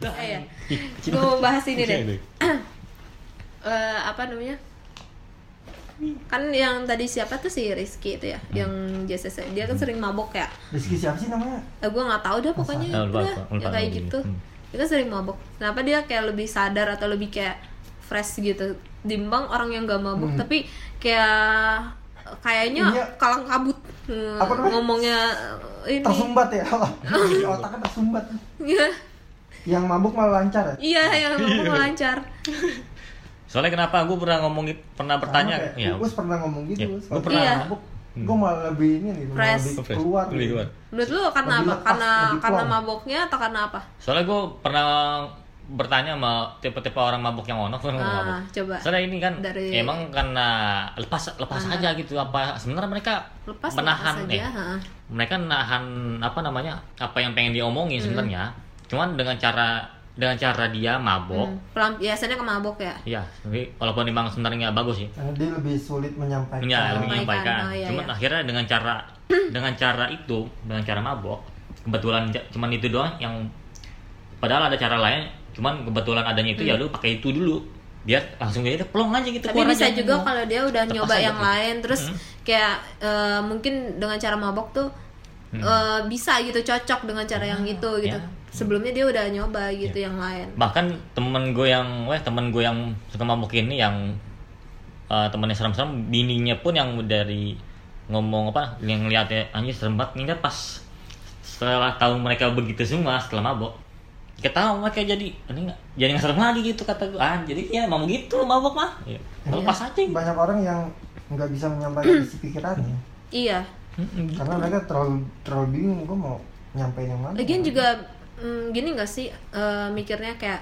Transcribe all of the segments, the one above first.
Eh, ya. Ih, kecil Gue mau bahas ini deh. Eh, apa namanya? Kan yang tadi siapa tuh si Rizky itu ya, yang JCC. Dia kan sering mabok ya. Rizky siapa sih namanya? Eh, gue nggak tahu dah pokoknya Ah, lupa, lupa, lupa ya kayak gitu. Hmm. Dia kan sering mabok. Kenapa dia kayak lebih sadar atau lebih kayak fresh gitu? Dimbang orang yang gak mabuk Hmm. tapi kayak kayaknya Iya. kalang kabut Hmm, Apa namanya? ngomongnya ini. Tersumbat ya. Otaknya tersumbat. Iya. Yang mabuk malah lancar ya? Iya, yang ngomong lancar. Soalnya kenapa gue pernah ngomongin pernah bertanya ya. Gus pernah ngomong gitu. Ya, Gus. gua Kalau pernah. Iya. mabuk, gue malah lebih ini nih, malah Fresh. lebih keluar. Lebih gitu. keluar. Menurut lu karena Lebih apa? lepas, Karena karena maboknya atau karena apa? Soalnya gue pernah bertanya sama tipe-tipe orang mabuk yang ono pernah Ah, mabuk. coba. Soalnya ini kan Dari- emang karena lepas lepas aja gitu apa sebenarnya mereka Lepas menahan lepas aja, eh, ha. mereka nahan apa namanya apa yang pengen diomongin sebenarnya cuman dengan cara dengan cara dia mabok Hmm. Pelam, biasanya ke mabok ya. ya tapi walaupun memang sebenarnya nggak bagus sih Karena dia lebih sulit menyampaikan. ya, lebih Menyampaikan. menyampaikan Oh, iya, cuman iya. akhirnya dengan cara dengan cara itu dengan cara mabok kebetulan cuman itu doang yang padahal ada cara lain cuman kebetulan adanya itu ya lu pakai itu dulu biar langsung aja plong aja gitu Hmm. Tapi bisa aja. juga kalau dia udah nyoba aja yang tuh. lain terus Hmm. kayak eh, mungkin dengan cara mabok tuh eh, bisa gitu cocok dengan cara yang itu gitu. ya. Sebelumnya dia udah nyoba gitu yang lain. bahkan temen gue yang weh temen gue yang suka mabuk ini yang uh, temennya serem-serem bininya pun yang dari ngomong apa yang ngeliatnya anjir serem banget ngeliat pas setelah tahu mereka begitu semua setelah mabok kita tahu mereka jadi ini nggak jadi nggak serem lagi gitu kata gue ah jadi ya mau gitu mabok mah ya, lepas aja. Banyak orang yang nggak bisa menyampaikan isi pikirannya. Iya. Mm-mm, gitu. Karena mereka terlalu terlalu bingung gue mau nyampein yang mana. Lagian juga mm, gini gak sih eh, mikirnya kayak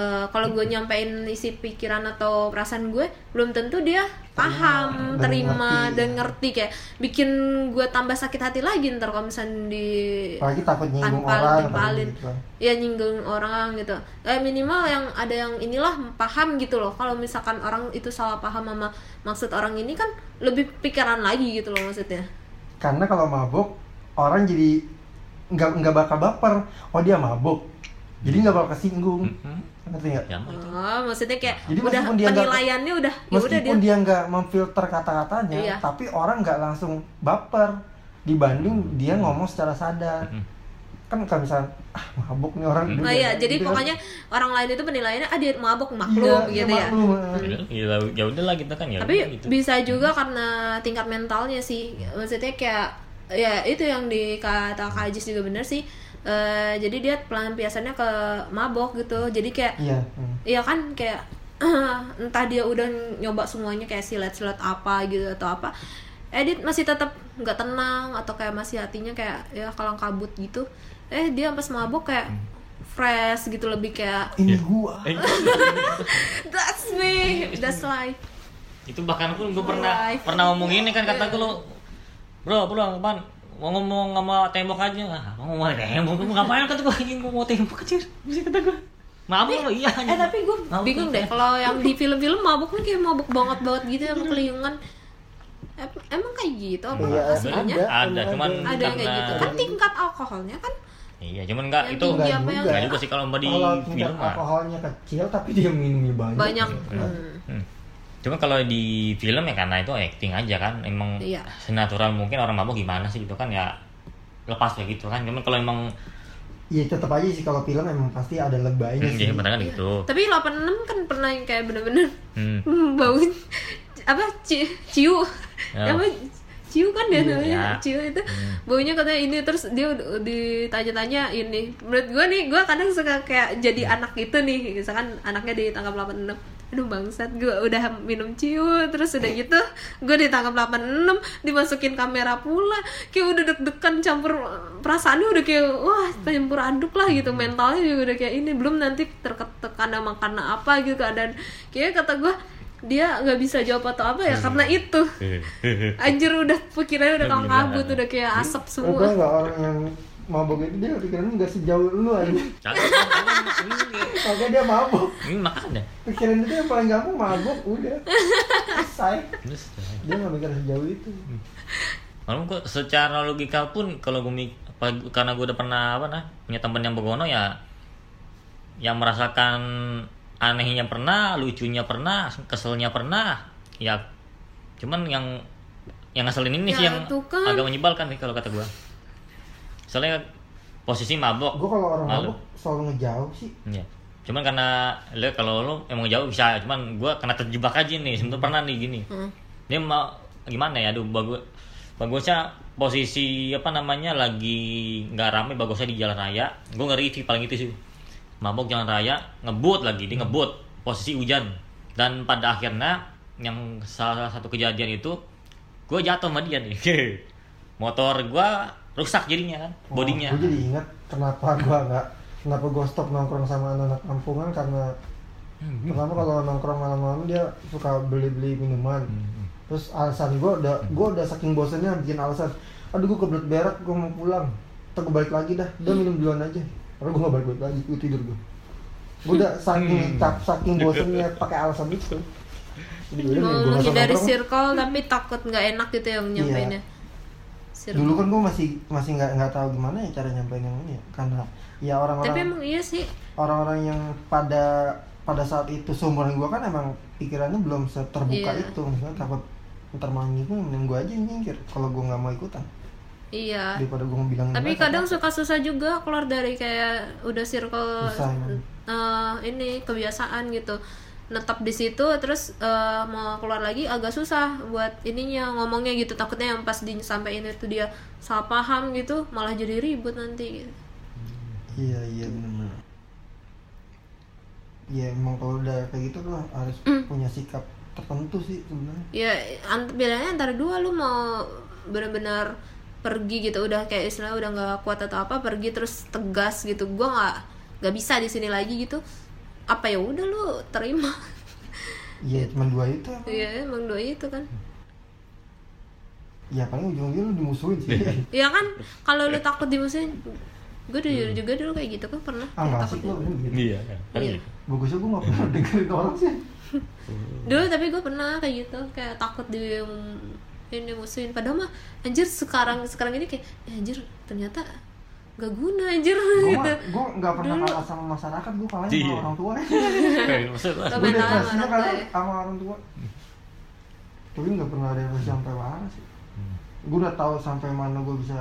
eh, kalau gue nyampein isi pikiran atau perasaan gue belum tentu dia paham, dan terima ngerti. dan ngerti kayak bikin gue tambah sakit hati lagi ntar kalau misalnya di Apalagi takut nyinggung Tanpa orang. dipalin. gitu ya nyinggung orang gitu eh minimal yang ada yang inilah paham gitu loh kalau misalkan orang itu salah paham sama maksud orang ini kan lebih pikiran lagi gitu loh maksudnya Karena kalau mabuk orang jadi nggak nggak bakal baper. Oh dia mabuk. Jadi nggak bakal kesinggung. Mm-mm. Ngerti nggak? ya oh maksudnya kayak Jadi udah meskipun dia nggak- penilaiannya udah ya udah dia Meskipun dia nggak memfilter kata-katanya, Iya. tapi orang nggak langsung baper dibanding dia ngomong secara sadar. Mm-mm. Kan kalau misalnya ah mabuk nih orang. Oh dia iya, kayak jadi gitu kan. pokoknya orang lain itu penilaiannya ah dia mabok Iya, maklum iya, gitu ya. maklum. ya udah- ya udah lah gitu kan ya Tapi gitu. bisa juga karena tingkat mentalnya sih. Maksudnya kayak ya itu yang di kata Kak Ajis juga bener sih. Eh, jadi dia pelampiasannya ke mabok gitu. Jadi kayak Iya. hmm. Iya kan kayak entah dia udah nyoba semuanya kayak silet-silet apa gitu atau apa Edit masih tetap nggak tenang atau kayak masih hatinya kayak ya kalang kabut gitu eh dia pas mabok kayak fresh gitu lebih kayak Ini Iya. gua. Eh, that's me. That's life. Itu bahkan pun gue pernah Life. pernah ngomong ini kan kata gue lo bro bro apaan mau ngomong sama tembok aja. Ah, mau ngomong sama tembok? Gue ngapain? Kata gue ingin mau tembok aja. Bisa kata gue mabuk lo iya eh tapi gue Mabuk. bingung deh kalau yang di film-film mabuk kan kayak mabuk banget banget gitu sama keliungan. Em- emang kayak gitu apa Iya, aslinya? Ada. ada. Cuman ada. Yang kayak gitu. Kan tingkat alkoholnya kan iya cuman enggak Yang itu tinggi Nggak apa yang juga. enggak juga sih kalau mbak di film mah alkoholnya kecil tapi dia minumnya banyak. banyak gitu. Hmm. Hmm. Cuma kalau di film ya karena itu acting aja kan, emang Iya. senatural mungkin orang mabuk gimana sih gitu kan ya lepas kayak gitu kan. Cuman kalau emang Iya tetap aja sih kalau film emang pasti ada lebaynya hmm, sih. ya benar kan gitu. Tapi 86 kan pernah yang kayak bener-bener Hmm. bau apa ci, ciu Ya. apa ciu kan dia Iya. namanya Ya. ciu itu Hmm. baunya katanya ini terus dia ditanya-tanya ini menurut gue nih gue kadang suka kayak jadi Hmm. anak itu nih misalkan anaknya ditangkap 86 aduh bangsat gue udah minum ciu terus udah gitu gue ditangkap 86 dimasukin kamera pula kayak udah deg-degan campur perasaannya udah kayak wah campur aduk lah gitu Hmm. mentalnya juga udah kayak ini belum nanti tertekan sama karena apa gitu keadaan kayak kata gue dia nggak bisa jawab atau apa ya karena itu anjir udah pikirannya udah kalang kabut udah kayak asap semua tau nggak orang yang mabuk itu dia pikirannya nggak sejauh lu aja. Makanya dia mabuk. Ini makanya. Pikiran itu yang paling gampang mabuk udah. Selesai. Dia nggak mikir sejauh itu. Kalau gue secara logika pun kalau gue karena gue udah pernah apa nah punya temen yang begono ya yang merasakan anehnya pernah lucunya pernah keselnya pernah ya cuman yang yang ngeselin ini sih Ya, yang tuh kan. agak menyebalkan nih kalau kata gua soalnya posisi mabok gue kalau orang malu. mabuk selalu ngejauh sih Iya. Cuman karena lo kalau lo emang jauh bisa, cuman gua kena terjebak aja nih. Sebenarnya pernah nih gini. Hmm. Dia mau gimana ya? Aduh, bagus bagusnya posisi apa namanya lagi nggak rame bagusnya di jalan raya. Gue ngeri sih paling itu sih. Mabok jalan raya, ngebut lagi, dia ngebut posisi hujan. Dan pada akhirnya yang salah satu kejadian itu gue jatuh sama dia nih. Motor gua rusak jadinya kan, bodinya. gue jadi ingat kenapa gue nggak kenapa gue stop nongkrong sama anak-anak kampungan karena Hmm. pertama kalau nongkrong malam-malam dia suka beli-beli minuman Hmm. terus alasan gue udah gue udah saking bosannya bikin alasan aduh gue kebelet berak gue mau pulang ntar gue balik lagi dah udah minum duluan aja karena gue gak balik balik lagi gue tidur gue gue udah saking Hmm. cap saking bosannya pakai alasan itu. Jadi gue mau gue menghindari circle tapi takut nggak enak gitu yang Iya. nyampeinnya circle. Dulu kan gue masih masih nggak nggak tahu gimana ya cara nyampein yang ini ya. Karena ya orang-orang tapi emang iya sih. orang-orang yang pada pada saat itu seumuran gue kan emang pikirannya belum terbuka Iya. itu. Misalnya takut ntar mau ngikut mending gue aja yang nyingkir kalau gue nggak mau ikutan iya daripada gue bilang tapi kadang suka susah juga keluar dari kayak udah circle Susah, emang. eh, ini kebiasaan gitu netap di situ terus eh, mau keluar lagi agak susah buat ininya ngomongnya gitu takutnya yang pas disampaikan itu dia salah paham gitu malah jadi ribut nanti gitu. iya iya benar Iya emang kalau udah kayak gitu tuh harus Mm. punya sikap tertentu sih sebenarnya ya ant bedanya antara dua lu mau benar-benar pergi gitu udah kayak istilah udah nggak kuat atau apa pergi terus tegas gitu. Gua nggak nggak bisa di sini lagi gitu. Apa ya udah lu terima? Iya cuma dua itu. Iya emang dua itu kan. Ya paling ujung-ujungnya lu dimusuhin sih. Iya. Kan? Kalau lu takut dimusuhin gue jujur juga dulu kayak gitu kan pernah ah nggak takut gue di- gitu. Iya kan. Iya. gitu. bagusnya gue nggak pernah dengerin orang sih. Dulu tapi gue pernah kayak gitu kayak takut di ini musuhin padahal mah anjir sekarang sekarang ini kayak "Eh, anjir ternyata gak guna anjir. Gue gitu gue nggak pernah Dulu. kalah sama masyarakat gue kalah Iya. sama orang tua. Gua, gue main sama depresinya orang kalah tua sama orang tua. Tapi nggak pernah ada yang sampai waras sih. Hmm. gue udah tahu sampai mana gue bisa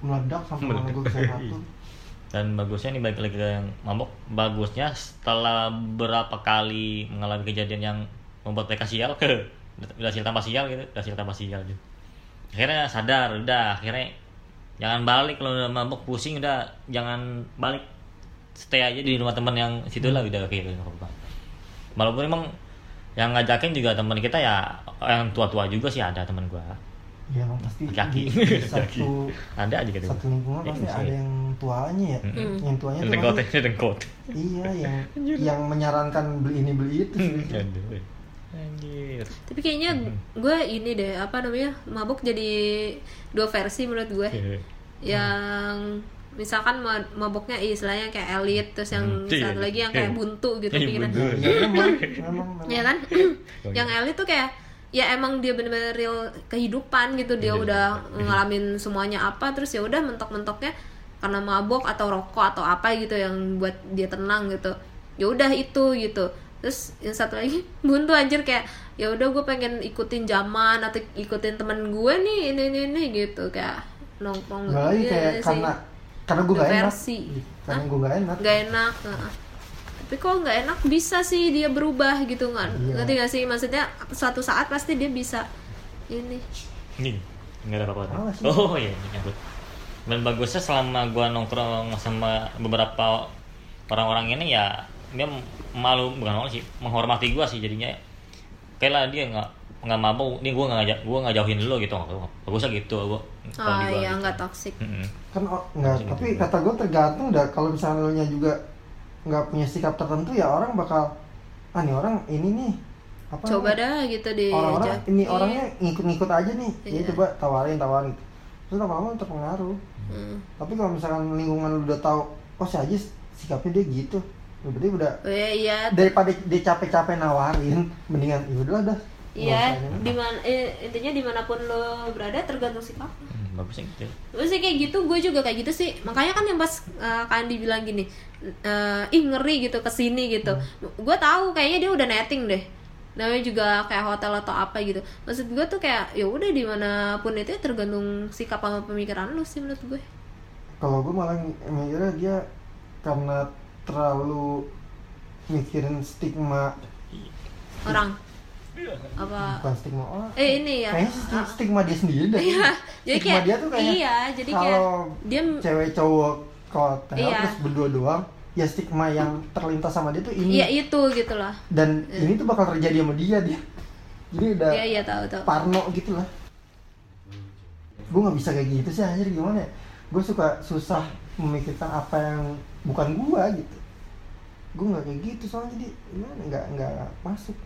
meledak sampai mana gue bisa satu Dan bagusnya nih balik lagi ke yang mabok. Bagusnya setelah berapa kali mengalami kejadian yang membuat mereka sial? ke udah sial tambah sial gitu, udah sial tambah sial gitu. Akhirnya sadar, udah akhirnya jangan balik kalau udah mabok pusing udah jangan balik stay aja di rumah teman yang situ lah udah kayak gitu. Walaupun emang yang ngajakin juga teman kita ya yang tua-tua juga sih ada teman gua. ya emang pasti Kaki. di, di satu Ada aja gitu. satu lingkungan pasti Iya, ada yang tuanya ya Mm-mm. yang tuanya Dengkot, dengkot. iya yang yang menyarankan beli ini beli itu sih. Anjir. tapi kayaknya gue ini deh apa namanya mabuk jadi dua versi menurut gue yang misalkan ma- mabuknya istilahnya kayak elit terus yang Hmm, iya. satu lagi yang kayak buntu gitu Iya, pikiran. buntu. ya kan? Yang iya. elit tuh kayak ya emang dia bener-bener real kehidupan gitu. Dia Iya, udah iya. ngalamin semuanya apa terus ya udah mentok-mentoknya karena mabok atau rokok atau apa gitu yang buat dia tenang gitu. Ya udah itu gitu terus yang satu lagi buntu anjir kayak ya udah gue pengen ikutin zaman atau ikutin temen gue nih ini ini ini gitu kayak nongkrong Nggak lagi Iya kayak sih. karena karena gue gak enak versi. karena gue gak enak nggak enak heeh. tapi kok nggak enak bisa sih dia berubah gitu kan Iya. ngerti gak sih maksudnya suatu saat pasti dia bisa ini Ini nggak ada apa-apa. Oh iya, ini nyambut. Dan bagusnya selama gua nongkrong sama beberapa orang-orang ini ya dia malu bukan malu sih menghormati gua sih jadinya. Kayak lah dia nggak nggak mabuk ini gua nggak ngajak gua nggak jauhin lo gitu bagusnya gitu gua kalau oh iya gitu. nggak kan oh, nggak Masih tapi gitu. kata gue tergantung dah kalau misalnya lo nya juga nggak punya sikap tertentu ya orang bakal ah nih orang ini nih apa coba dah gitu di orang-orang ini orangnya ngikut-ngikut aja nih ya Iya. coba tawarin tawarin. Terus lama-lama terpengaruh. Hmm. tapi kalau misalkan lingkungan lu udah tahu oh si Ajis sikapnya dia gitu. ya berarti udah Oh, iya, iya daripada dia capek-capek nawarin mendingan ya udahlah dah iya di mana eh, intinya di mana pun lo berada tergantung sikap Hmm. bagusnya gitu ya. Sih kayak gitu, gue juga kayak gitu sih. Makanya kan yang pas uh, kan dibilang gini, eh, ih ngeri gitu ke sini gitu. Gue tahu kayaknya dia udah netting deh. Namanya juga kayak hotel atau apa gitu. Maksud gue tuh kayak ya udah di mana pun itu ya tergantung sikap sama pemikiran lu sih menurut gue. kalau gue malah mikirnya dia karena terlalu mikirin stigma. Orang? Apa? bukan stigma orang. Eh ini ya. kayaknya sti- stigma dia sendiri deh. Iya, jadi stigma kayak dia tuh kayak iya, jadi kayak kalau dia cewek cowok hotel Iya. terus berdua doang ya stigma yang terlintas sama dia tuh ini. Iya itu gitu lah. dan ini tuh bakal terjadi sama dia dia. Jadi udah Iya iya tahu tahu. parno gitu lah. Gue nggak bisa kayak gitu sih anjir gimana ya gue suka susah memikirkan apa yang bukan gue gitu. Gue nggak kayak gitu soalnya jadi gimana? Nggak nggak masuk.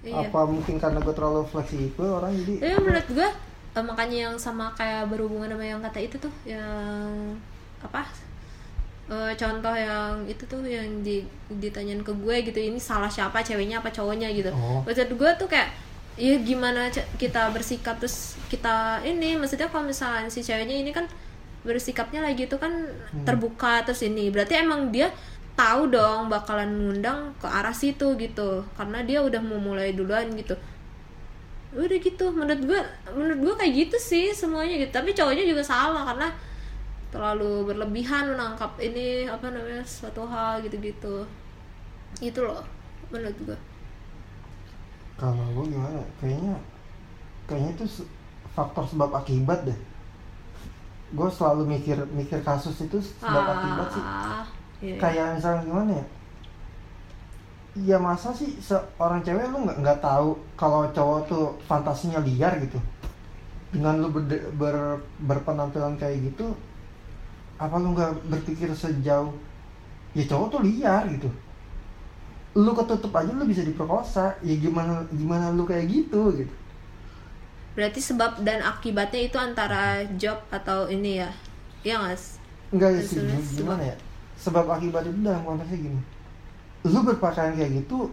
Iya. apa mungkin karena gue terlalu fleksibel orang jadi Tapi menurut gue eh, makanya yang sama kayak berhubungan sama yang kata itu tuh yang apa? Eh, contoh yang itu tuh yang di, ditanyain ke gue gitu ini salah siapa ceweknya apa cowoknya gitu. Oh. maksud gue tuh kayak ya gimana kita bersikap terus kita ini maksudnya kalau misalnya si ceweknya ini kan bersikapnya lagi itu kan terbuka terus ini berarti emang dia tahu dong bakalan ngundang ke arah situ gitu karena dia udah mau mulai duluan gitu. Udah gitu menurut gue menurut gue kayak gitu sih semuanya gitu tapi cowoknya juga salah karena terlalu berlebihan menangkap ini apa namanya suatu hal gitu-gitu. Itu loh menurut gue kalau gue gimana? Kayaknya kayaknya itu faktor sebab akibat deh. Gue selalu mikir mikir kasus itu sebab akibat sih. Ah, iya. kayak misalnya gimana ya? Ya masa sih seorang cewek lu nggak nggak tahu kalau cowok tuh fantasinya liar gitu? Dengan lu berde- ber, berpenampilan kayak gitu apa lu nggak berpikir sejauh? Ya cowok tuh liar gitu lu ketutup aja lu bisa diperkosa. Ya gimana gimana lu kayak gitu gitu. Berarti sebab dan akibatnya itu antara job atau ini ya? Ya mas? Enggak ya sih gimana ya? Sebab akibat itu dalam konteksnya gini. Lu berpakaian kayak gitu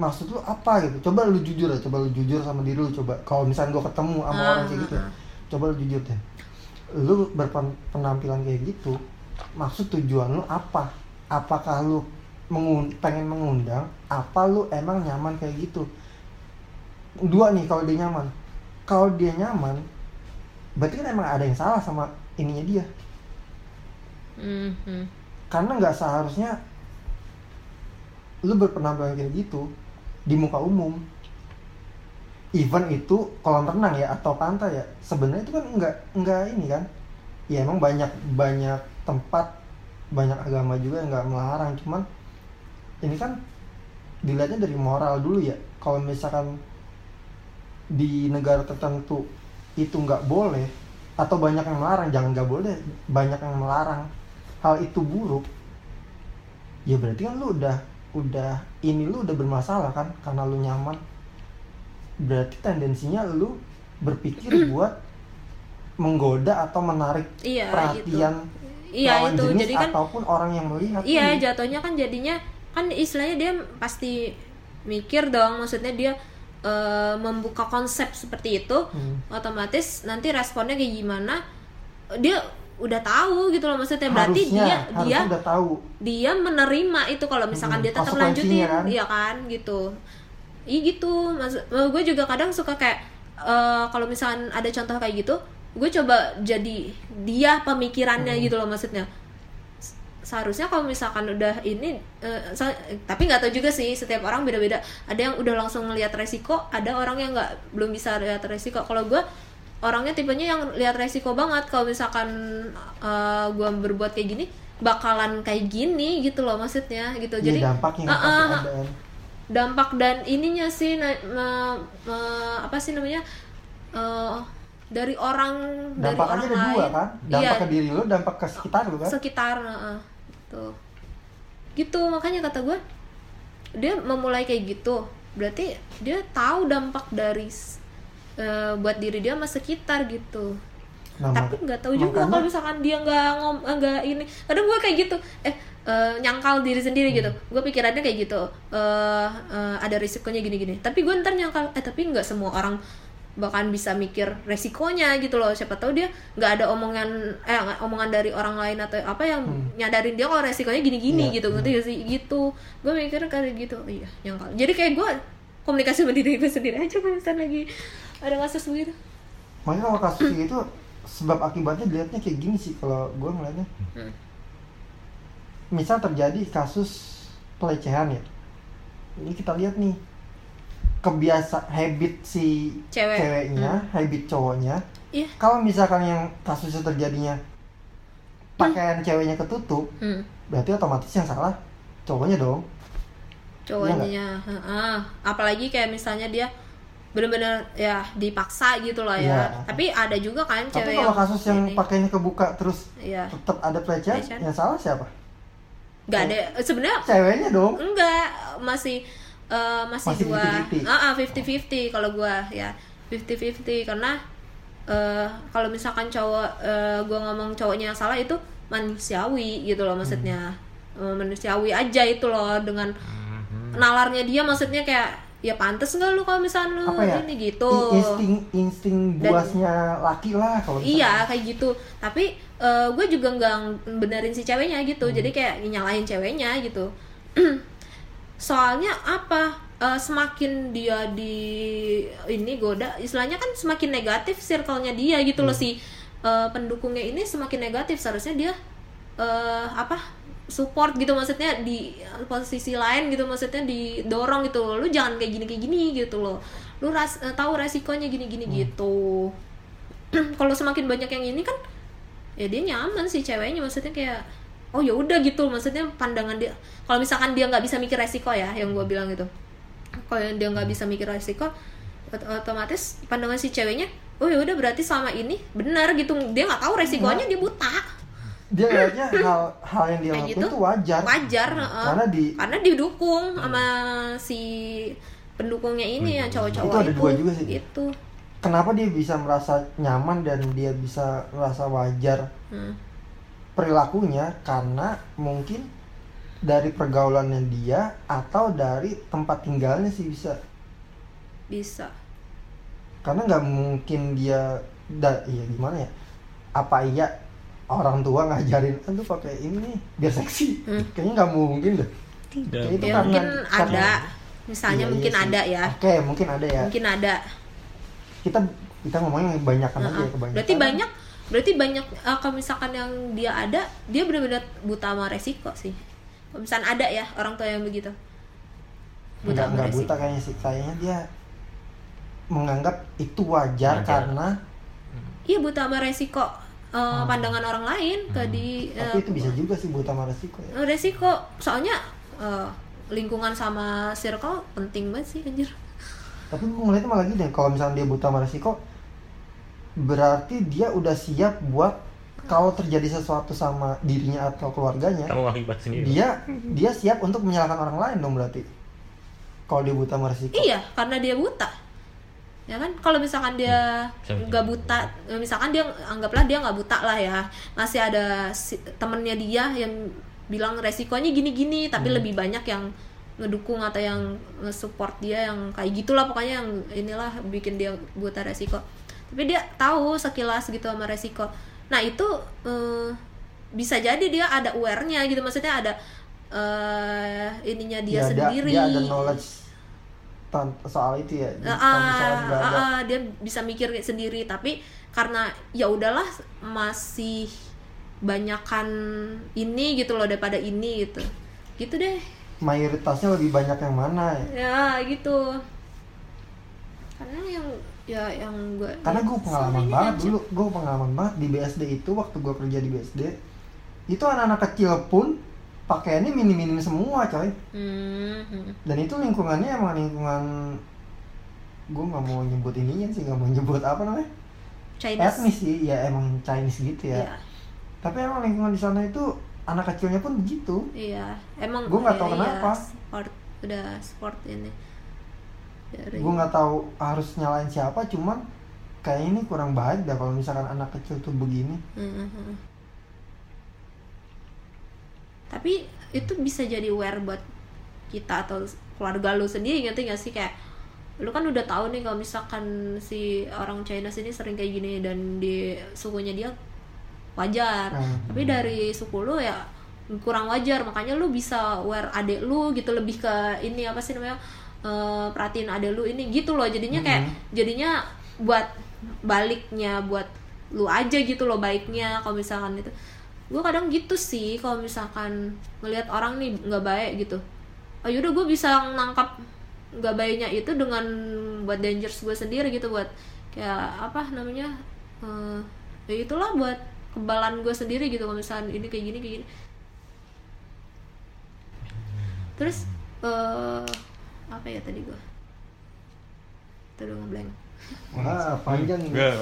maksud lu apa gitu? Coba lu jujur ya coba lu jujur sama diri lu coba. Kalau misalnya gua ketemu sama Ah, orang kayak gitu ya, coba lu jujur deh. Lu berpenampilan kayak gitu maksud tujuan lu apa? Apakah lu mengun pengen mengundang apa lu emang nyaman kayak gitu? Dua nih kalau dia nyaman. Kalau dia nyaman berarti kan emang ada yang salah sama ininya dia. Hmm, hmm. karena nggak seharusnya lu berpenampilan kayak gitu di muka umum. Even itu kolam renang ya atau pantai ya sebenarnya itu kan nggak nggak ini kan. Ya emang banyak banyak tempat banyak agama juga yang nggak melarang cuman ini kan dilihatnya dari moral dulu ya. Kalau misalkan di negara tertentu itu nggak boleh atau banyak yang melarang jangan nggak boleh banyak yang melarang hal itu buruk ya berarti kan lu udah udah ini lu udah bermasalah kan karena lu nyaman. Berarti tendensinya lu berpikir buat menggoda atau menarik iya perhatian gitu iya lawan itu. jenis jadi kan ataupun orang yang melihat iya ini. jatuhnya kan jadinya kan istilahnya dia pasti mikir dong maksudnya dia eh, membuka konsep seperti itu Hmm. otomatis nanti responnya kayak gimana dia udah tahu gitu loh maksudnya berarti harusnya, dia harusnya dia udah tahu dia menerima itu kalau misalkan Hmm, dia tetap lanjutin kan? iya kan gitu iya gitu maksud gue juga kadang suka kayak eh, kalau misalkan ada contoh kayak gitu gue coba jadi dia pemikirannya Hmm. gitu loh maksudnya seharusnya kalau misalkan udah ini sa- tapi nggak tahu juga sih setiap orang beda-beda. Ada yang udah langsung ngelihat resiko ada orang yang nggak belum bisa lihat resiko. Kalau gue orangnya tipenya yang lihat resiko banget. Kalau misalkan eh, gue berbuat kayak gini bakalan kayak gini gitu loh maksudnya gitu. Ya, jadi dampaknya ada. Kan. dampak dan ininya sih na- me- me- apa sih namanya Eh, dari orang dari dampaknya orang ada dua lain. kan? Dampak iya. Ke diri lu dampak ke sekitar lu kan? Sekitar heeh. Tuh gitu makanya kata gue dia memulai kayak gitu berarti dia tahu dampak dari eh, buat diri dia sama sekitar gitu. Nah, tapi nggak tahu juga kalau misalkan dia nggak ngom nggak ini. Kadang gue kayak gitu eh eh, nyangkal diri sendiri gitu. Hmm. gue pikirannya kayak gitu eh eh, ada risikonya gini-gini. Tapi gue ntar nyangkal eh tapi nggak semua orang bahkan bisa mikir resikonya gitu loh. Siapa tahu dia nggak ada omongan eh omongan dari orang lain atau apa yang nyadarin dia kalau resikonya gini-gini Iya, gitu. Gak sih? Gitu. Gue mikir kayak gitu. Oh, iya nyangkal jadi kayak gue komunikasi sama diri gue sendiri aja kalau misalnya lagi ada kasus begitu. Makanya kalau kasus kayak gitu sebab akibatnya dilihatnya kayak gini sih kalau gue ngeliatnya. Hmm. misal terjadi kasus pelecehan ya. Ini kita lihat nih kebiasa habit si Cewek. ceweknya habit cowoknya iya kalau misalkan yang kasusnya terjadinya pakaian ceweknya ketutup hmm. berarti otomatis yang salah cowoknya dong cowoknya heeh. apalagi kayak misalnya dia bener-bener ya dipaksa gitu loh ya Iya. tapi ada juga kan tapi cewek kalau kasus yang ini. pakainya kebuka terus Iya. tetap ada pelecehan yang salah siapa nggak ada sebenarnya ceweknya dong enggak masih eh, masih, Masih dua 50-50. ah ah, 50-50 kalau gua ya 50-50 karena eh, kalau misalkan cowok eh, gua ngomong cowoknya yang salah itu manusiawi gitu loh maksudnya Hmm. Eh, manusiawi aja itu loh dengan nalarnya dia maksudnya kayak ya pantas nggak lu kalau misalnya lu apa ya ini gitu insting insting Dan- buasnya laki lah kalau. Iya kayak gitu. Tapi gue juga nggak benerin si ceweknya gitu. Hmm. Jadi kayak nyalahin ceweknya gitu. Soalnya apa? Eh, semakin dia di ini goda, istilahnya kan semakin negatif circle-nya dia gitu loh Hmm. si eh, pendukungnya ini semakin negatif. Seharusnya dia eh, apa? support gitu maksudnya di posisi lain gitu maksudnya didorong gitu loh. Lu jangan kayak gini kayak gini gitu loh. Lu ras tahu resikonya gini-gini Hmm. gitu kalau semakin banyak yang ini kan ya dia nyaman sih ceweknya maksudnya kayak oh ya udah gitu. Maksudnya pandangan dia kalau misalkan dia nggak bisa mikir resiko ya yang gue bilang gitu. Kalau dia nggak bisa mikir resiko ot- otomatis pandangan si ceweknya oh ya udah berarti selama ini benar gitu. Dia nggak tahu resikonya dia buta. Dia lihatnya hal hal yang dia lakukan gitu, itu wajar. wajar heeh. karena di karena didukung sama si pendukungnya ini yang cowok-cowok Itu. ada dua juga sih. itu kenapa dia bisa merasa nyaman dan dia bisa merasa wajar? Hmm. Perilakunya karena mungkin dari pergaulannya dia atau dari tempat tinggalnya sih bisa. Bisa. Karena nggak mungkin dia da, iya gimana ya? Apa iya orang tua ngajarin aduh pakai ini biar seksi. Hmm. kayaknya nggak mungkin deh. Tidak. Kayak itu ya karena- mungkin karena- ada. Misalnya Iya, mungkin iya ada ya. Oke mungkin ada ya. Mungkin ada. Kita kita ngomongnya yang kebanyakan aja Heeh. ya kebanyakan. Berarti banyak berarti banyak eh, kalau misalkan yang dia ada dia benar-benar buta sama resiko sih. Kalau misalkan ada ya orang tua yang begitu. Buta nggak sama nggak resiko. buta kayaknya sih. Kayaknya dia menganggap itu wajar, Wajar. karena iya buta sama resiko eh, pandangan orang lain ke di Hmm. tapi eh, itu bisa juga sih buta sama resiko ya. Resiko. Soalnya eh, lingkungan sama circle penting banget sih anjir. Tapi gue ngeliatnya malah gini kalau misalnya dia buta sama resiko berarti dia udah siap buat kalau terjadi sesuatu sama dirinya atau keluarganya Kamu akibat sendiri. dia dia siap untuk menyalahkan orang lain dong berarti kalau dia buta sama resiko Iya, karena dia buta. Ya kan? Kalau misalkan dia begitu. nggak buta, misalkan dia anggaplah dia nggak buta lah ya, masih ada si, temennya dia yang bilang resikonya gini-gini, tapi lebih banyak yang ngedukung atau yang nge-support dia yang kayak gitulah pokoknya yang inilah bikin dia buta resiko. Tapi dia tahu sekilas gitu sama resiko. Nah, itu eh, bisa jadi dia ada aware-nya gitu, maksudnya ada eh ininya dia, ada, sendiri. dia ada knowledge soal itu ya. Ah, nggak ada ah, dia bisa mikir sendiri. Tapi karena ya udahlah masih banyakan ini gitu loh daripada ini gitu. Gitu deh. Mayoritasnya lebih banyak yang mana ya? Ya gitu karena yang ya yang gue karena gue pengalaman banget aja. dulu. gue pengalaman banget di BSD itu waktu gue kerja di BSD itu anak-anak kecil pun pakaiannya minim-minim semua coy. Hmm, hmm. dan itu lingkungannya emang lingkungan gue nggak mau nyebut ininya sih nggak mau nyebut apa namanya? Chinese. Etnis sih ya emang Chinese gitu ya. Iya, tapi emang lingkungan di sana itu anak kecilnya pun begitu. Iya emang Gua nggak tahu iya, kenapa. sport udah sport ini dari gue nggak tahu harus nyalain siapa cuman kayaknya ini kurang baik dah kalau misalkan anak kecil tuh begini. Hmm, hmm, hmm. Tapi itu bisa jadi aware buat kita atau keluarga lu sendiri ngerti gak sih? Kayak lu kan udah tahu nih kalau misalkan si orang China sini sering kayak gini dan di sukunya dia wajar. Hmm. tapi dari suku lu ya kurang wajar makanya lu bisa wear adek lu gitu lebih ke ini apa sih namanya eh, perhatiin adek lu ini gitu loh. Jadinya kayak jadinya buat baliknya buat lu aja gitu loh baiknya kalau misalkan itu. Gue kadang gitu sih kalau misalkan ngelihat orang nih nggak baik gitu. Oh yaudah gue bisa nangkap nggak baiknya itu dengan buat dangers gue sendiri gitu buat kayak apa namanya eh, ya itulah buat kebalan gue sendiri gitu kalau misalkan ini kayak gini kayak gini. Terus eh apa ya tadi gue tadi gue blank Wah, panjang. Enggak.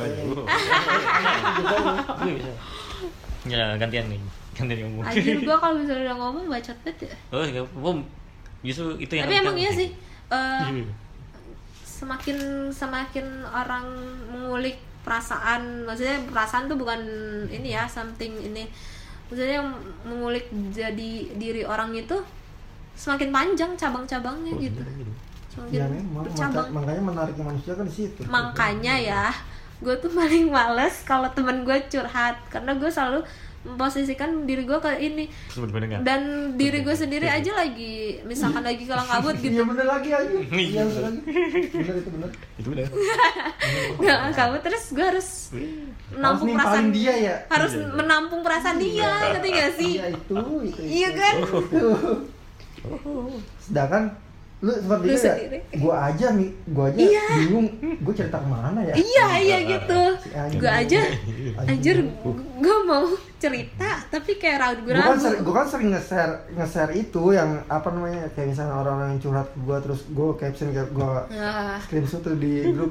Ya, gantian nih. Gantian ngomong. anjir gue kalau misalnya udah ngomong bacot banget ya Oh, enggak. Bom. Justru itu yang tapi emang iya sih eh, Iya. semakin semakin orang mengulik perasaan maksudnya perasaan tuh bukan ini ya something ini maksudnya mengulik jadi diri orang itu semakin panjang cabang-cabangnya Oh, gitu iya, semakin Ya memang bercabang maka- makanya menariknya manusia kan di situ. makanya ya gue tuh paling males kalau temen gue curhat karena gue selalu memposisikan diri gue ke ini nggak? dan diri gue sendiri aja lagi misalkan lagi kalang kabut gitu Iya bener lagi aja. Iya, Iya bener lagi. Bener itu bener. Itu bener. kalang kabut terus gue harus menampung perasaan dia ya? harus menampung perasaan dia ngerti gak sih Iya itu, itu. iya kan Itu. Sedangkan lu seperti Lu itu ya, gua aja nih, gua aja Iya. bingung, gua cerita ke mana ya? iya iya gitu. Si gue aja anjir gue mau cerita tapi kayak Gua kan, ragu sering, gua kan sering nge-share nge-share itu yang apa namanya kayak misalnya orang-orang yang curhat ke gua terus gua caption kayak gua Ah, screenshot tuh di grup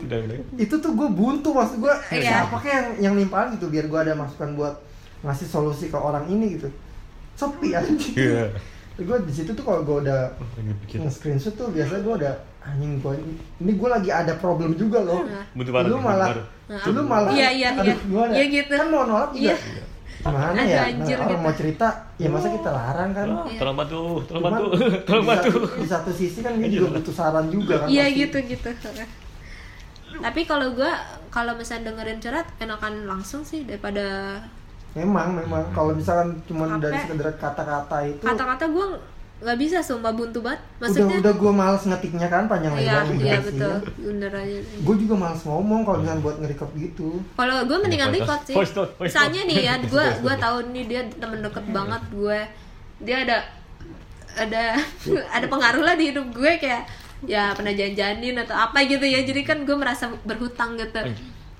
itu tuh gue buntu maksud gue Iya. siapa kayak yang yang nimpalin gitu biar gue ada masukan buat ngasih solusi ke orang ini gitu. Sepi anjing. Iya. Gue di situ tuh kalau gue udah pikir. nge-screenshot tuh biasanya gue udah anjing gue ini gue lagi ada problem juga loh Nah. Buntu baru. lu malah baru. lu malah Iya, iya, iya. gimana Iya gitu. kan mau nolak juga Iya. gimana ya anjir nah, orang gitu. mau cerita ya masa kita larang kan Oh, Iya. Tolong bantu, tolong bantu, tolong di bantu. satu- di satu sisi kan dia juga butuh saran juga kan iya gitu gitu tapi kalau gue kalau misalnya dengerin curhat enakan langsung sih daripada memang memang. Kalau misalkan cuma dari sekedar kata-kata itu kata-kata gue nggak bisa sumpah buntu banget. Udah maksudnya udah gue males ngetiknya kan panjang iya lebar iya betul. Bener aja. Gue juga males ngomong kalau misalnya buat nge-record gitu. Kalau gue mendingan Voice record sih. Voice note, voice misalnya nih ya gue gue tahu nih dia temen deket banget gue. Dia ada ada ada pengaruh lah di hidup gue kayak ya pernah janjanin atau apa gitu ya. Jadi kan gue merasa berhutang gitu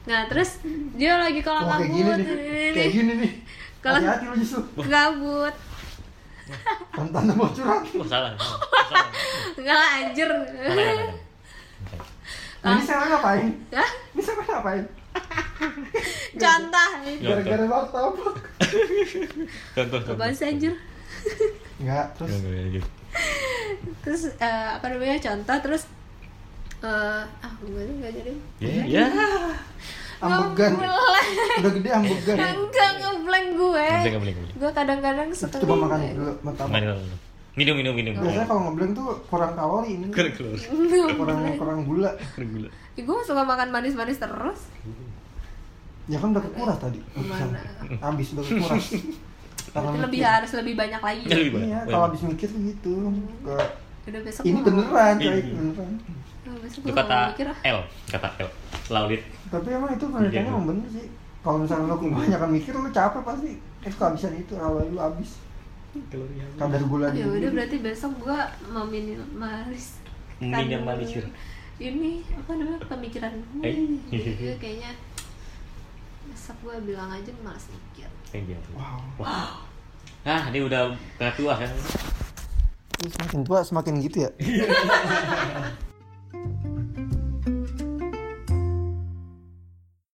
nah terus dia lagi kalau Wah, kayak kabut gini nih. Kayak gini nih. Kalau- hati-hati lu justru kabut tante mau curhat. Oh, salah. Salah. enggak lah anjir. Nah, ini saya ngapain? Hah? ini saya ngapain? Contoh. Gara-gara martabak Contoh, contoh. sih anjir? Enggak terus. Terus eh, apa namanya contoh. Terus eh ah gue nggak jadi. Ya, ya. ambegan Ngeblank. udah gede ambegan enggak ngeblank gue gue kadang-kadang suka coba makan dulu mari. Minum, minum, minum. biasanya kalau ngeblank tuh kurang kalori ini. Kurang kurang kurang gula. Kurang gula. Ih, gue suka makan manis-manis terus. Ya kan udah kekuras tadi. Gimana? habis udah kekuras. Karena lebih mikir. harus lebih banyak lagi. Ya, lebih banyak. iya kalau habis mikir tuh gitu. Ke- udah besok ini beneran Iya. coy beneran Itu gue kata mikir ah L, kata L. Laulit. tapi emang itu penelitiannya Iya. emang bener sih kalau misalnya lo kebanyakan mikir lo capek pasti eh kehabisan itu kalau lu habis kadar gula di ya udah berarti besok gue mau minimalis Minimalisir. ini apa namanya pemikiran gue Eh. Iya, kayaknya besok gue bilang aja malas mikir Kayak gitu. wow Wow. Nah, dia udah udah tua. Lu semakin tua semakin gitu ya